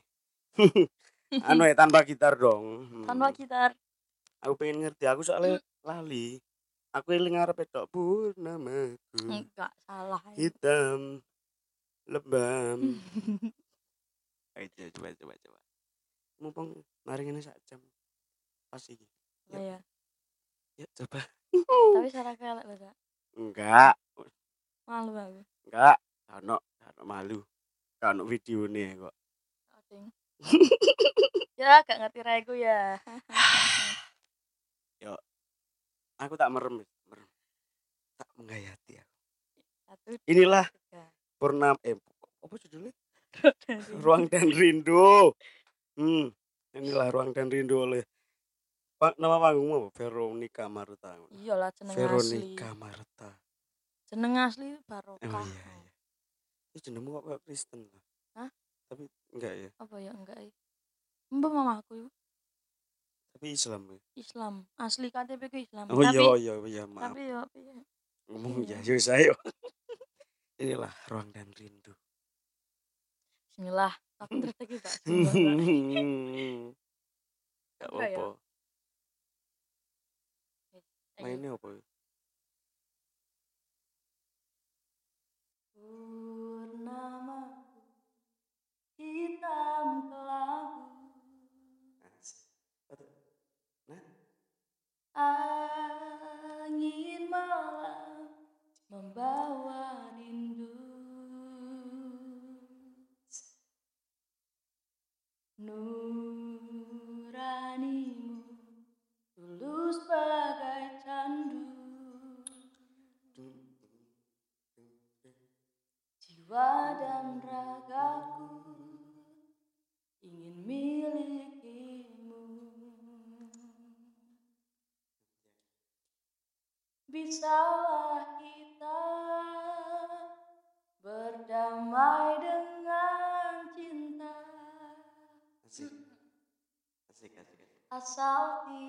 [laughs] anu ya tanpa gitar dong. Hmm. tanpa gitar Aku pengen ngerti aku soalnya lali. Aku eling ngarep tok purnamaku. enggak salah Hitam lebam. [laughs] Ayo coba coba coba. Mumpung mari ini sak jam. Pas iki. Oh, ya Ya coba. tapi salah kelek loh Kak. Enggak, malu aku enggak. Kano, kano malu. Kano video nih kok. [laughs] Ya gak ngerti raiku ya [sighs] Aku tak merem, merem. Tak menghayati aku. satu Inilah tiga purnam eh apa judulnya? Ruang dan Rindu. Hmm, inilah Ruang dan Rindu oleh Pak nama panggungmu apa? Veronica Marta. Iyalah jeneng asli. Veronica Marta. Jeneng asli barokah. Oh iya iya. Ini jenengmu kok kayak Kristen lah. Hah? Tapi enggak ya. Apa ya enggak ya? Mbak mamaku yo Tapi Islam ya. Islam. Asli KTP ku Islam. Oh tapi iya oh iya iya maaf. tapi yo piye? Ngomong ya iya. yuk saya. [laughs] Inilah Ruang dan Rindu. Bismillah. Aku [laughs] terus lagi Pak. Gak Apa ya? apa-apa. Mainnya apa ya? Purnama hitam kelabu angin malam membawa rindu nuranimu tulus asik.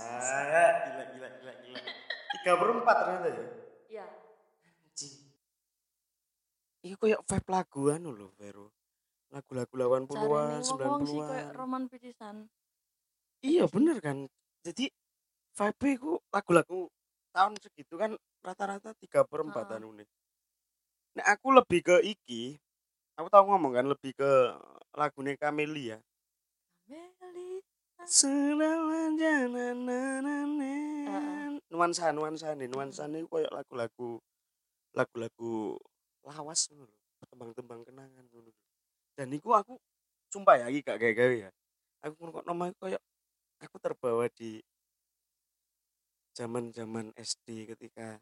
Gila, gila, gila, gila. Tiga perempat ternyata ya. Ya, Anjing. Ini kayak vibe lagu anu loh, Vero. Lagu-lagu 80-an, cari wong sih 90-an. kayak roman picisan. Iya bener kan. Jadi vibe ku lagu-lagu tahun segitu kan rata-rata tiga perempat Heeh. anu nih. Nah aku lebih ke iki. Aku tahu ngomong kan lebih ke lagunya Camelia. Meli. Selawan janananan. Nuansa nuansa nih nuansa nih kayak lagu-lagu lagu-lagu lawas ngono lho. Tembang-tembang kenangan ngono lho. Dan niku aku sumpah ya iki gak gawe-gawe ya. Aku ngrungokno nomor kayak aku terbawa di zaman-zaman SD ketika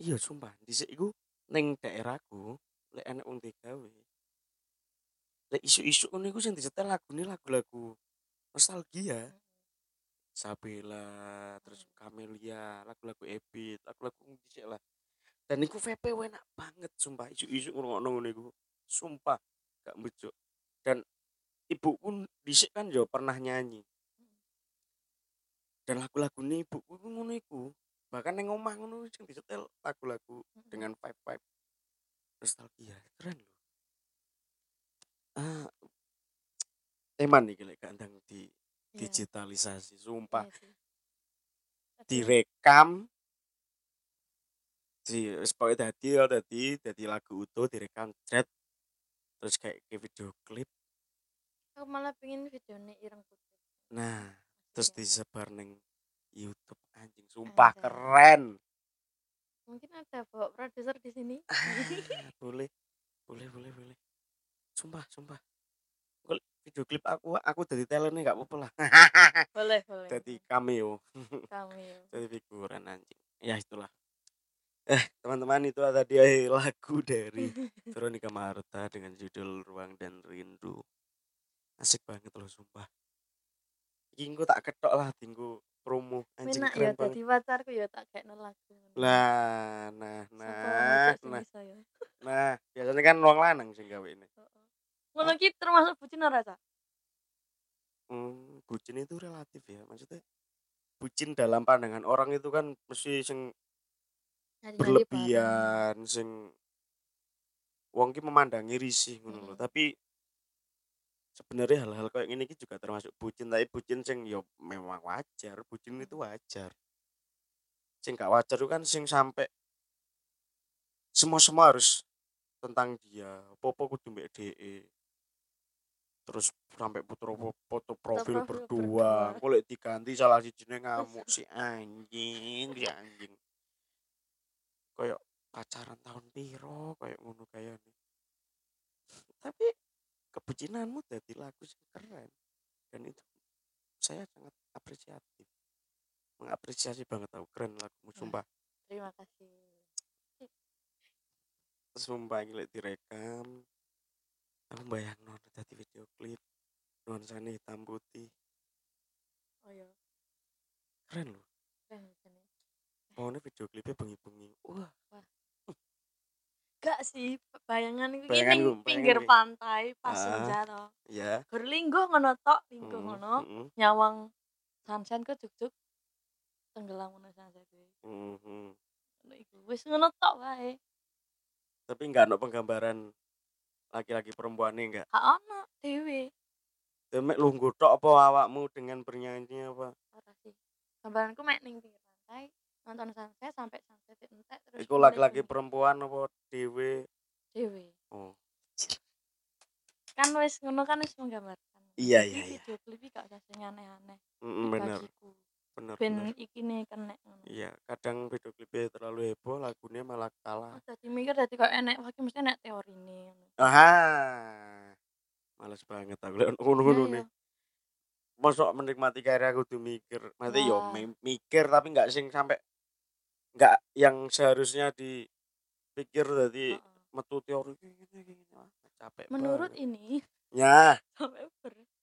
iya sumpah dhisik iku ning daerahku lek enek wong digawe lek isu-isu ngono iku sing disetel lagune lagu-lagu nostalgia. Sabela terus Camelia lagu-lagu Ebit lagu-lagu dhisik lah. Dan iku VP enak banget sumpah. Isu-isu ngrungokno ngono iku. Sumpah gak mbejuk. Dan ibu pun dhisik kan yo pernah nyanyi. Dan lagu-lagu ini ibuku ku ngono iku. Bahkan yang omah ngono sing disetel lagu-lagu dengan vibe-vibe nostalgia. Keren loh ah eman nih lek gandang di Iya, digitalisasi sumpah sih. Tapi direkam di wis pokoke dadi ya dadi dadi lagu utuh direkam chat terus kayak kayak video klip Aku malah pengen videonya ireng putih. nah terus ya. disebar neng YouTube anjing sumpah Ada. keren Mungkin ada bawa produser di sini. Ah, [laughs] boleh boleh boleh boleh sumpah sumpah video klip aku aku dari talent gak apa-apa lah boleh, boleh. jadi cameo kami. [laughs] jadi figuran anjing ya itulah eh teman-teman itu tadi lagu dari [laughs] Veronica Marta dengan judul Ruang dan Rindu asik banget loh sumpah iki engko tak ketok lah tinggu promo anjing Menak ya keren banget dadi pacarku ya tak gekno lagu. lah nah nah nah ya. nah biasanya kan wong lanang sing gawe ini Heeh. Ngono ki termasuk bucin ora, Cak? hmm, bucin itu relatif ya maksudnya bucin dalam pandangan orang itu kan mesti sing berlebihan sing wong ki memandangi risih ngono lho. Mm-mm. tapi sebenarnya hal-hal kayak gini ki juga termasuk bucin tapi bucin sing yo memang wajar bucin itu wajar. Sing gak wajar itu kan sing sampai semua semua harus tentang dia popo kudu mbek DE terus sampai foto foto profil berdua boleh diganti salah si ngamuk si anjing si anjing. Kayak pacaran tahun piro kayak ngono kayak nih tapi kebucinanmu jadi lagu sing keren dan itu saya sangat apresiatif. Mengapresiasi banget tau keren lagumu sumpah. Terima kasih. sumpah gila direkam aku bayang non tadi video klip nuansanya hitam putih Oh ya, keren loh keren jane. pokoknya video klipnya bengi-bengi wah Gak sih, bayangan ku, bayangan pinggir pantai pas Ah. senja to. ya Gur linggo ngono tok, linggo Mm, ngono. mm, Nyawang sunset ku juk-juk tenggelam ngono sunset kuwi. mm, mm. Ngono iku. Wis ngono tok wae. tapi nggak ada penggambaran laki-laki perempuan nih enggak Gak ono dhewe. demek lungguh tok apa awakmu dengan bernyanyi apa Ora sih. Gambaranku mek ning pinggir pantai nonton sunset sampai sunset entek terus Iku laki-laki perempuan apa dewe dhewe. oh Kan wis ngono kan wis menggambarkan. Iya, iya, iya. Video klip iki gak usah sing aneh-aneh. mm, bener bener Ben iki nih kena ngono. iya kadang video klipnya terlalu heboh lagunya malah kalah Oh, dadi mikir dadi kok enek wae mesti enek teorine ngono. aha males banget aku lihat ngono-ngono Iya, nih iya. masuk menikmati karya aku tuh mikir nanti yo mi- mikir tapi nggak sing sampai nggak yang seharusnya dipikir tadi metu teori gini gini capek Menurut banget. ini [laughs] ya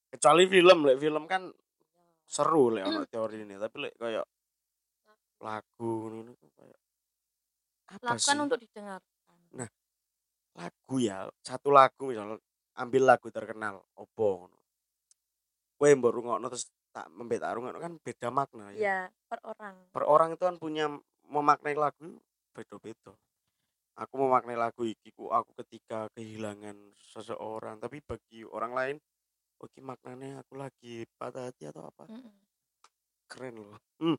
kecuali film lek film kan Ya. seru lek ono [clears throat] teori ini tapi lek kayak lagu ngono tuh kayak apa sih lakukan untuk didengarkan. Nah. lagu ya satu lagu misalnya ambil lagu terkenal opo ngono. Kowe mbok rungokno terus tak membet tak rungokno kan beda makna ya. Ya, per orang. per orang itu kan punya memaknai lagu beda-beda. Aku memaknai lagu iki ku aku ketika kehilangan seseorang tapi bagi orang lain oke maknanya aku lagi patah hati atau apa? Mm-mm. keren loh. Hmm.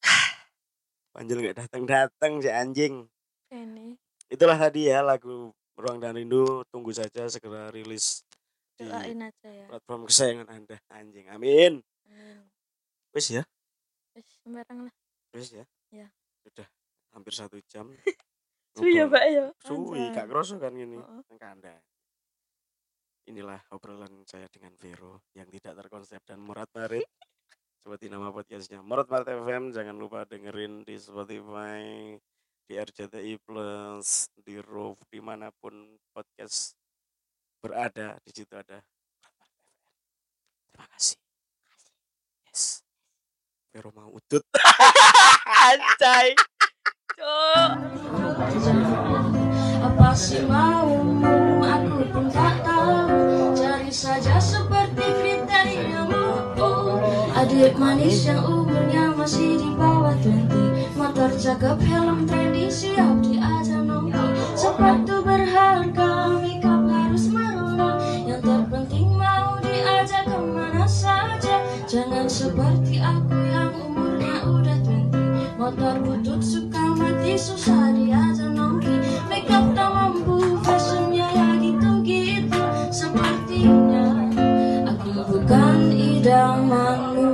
[sighs] Panjel nggak datang-datang si anjing. Ini. Itulah tadi ya lagu Ruang dan Rindu tunggu saja segera rilis di doain aja ya. platform kesayangan anda anjing amin Amin. wes ya Wis sembarang lah. wes ya Ya. sudah hampir satu jam [laughs] Suwi ya. Pak ya. suwi gak kroso kan gini Heeh. Ke anda inilah obrolan saya dengan Vero yang tidak terkonsep dan Murad Marit [laughs] seperti nama podcastnya Murad Marit FM jangan lupa dengerin di Spotify di RCTI Plus di Roof di mana pun podcast berada di situ ada terima kasih. Yes. Vero mau udut. [laughs] Anjay. Apa sih mau? Aku pun tak tahu. Cari saja seperti kriteriamu oh, Adik manis yang umurnya masih di bawah 20 Terjaga helm trendy siap di ajang nongki Sepatu berharga, makeup harus merona. Yang terpenting mau diajak ke mana saja. Jangan seperti aku yang umurnya udah 20 Motor butut suka mati susah diajak nongki Makeup tak mampu, fashionnya ya gitu-gitu. Sepertinya aku bukan idamanmu.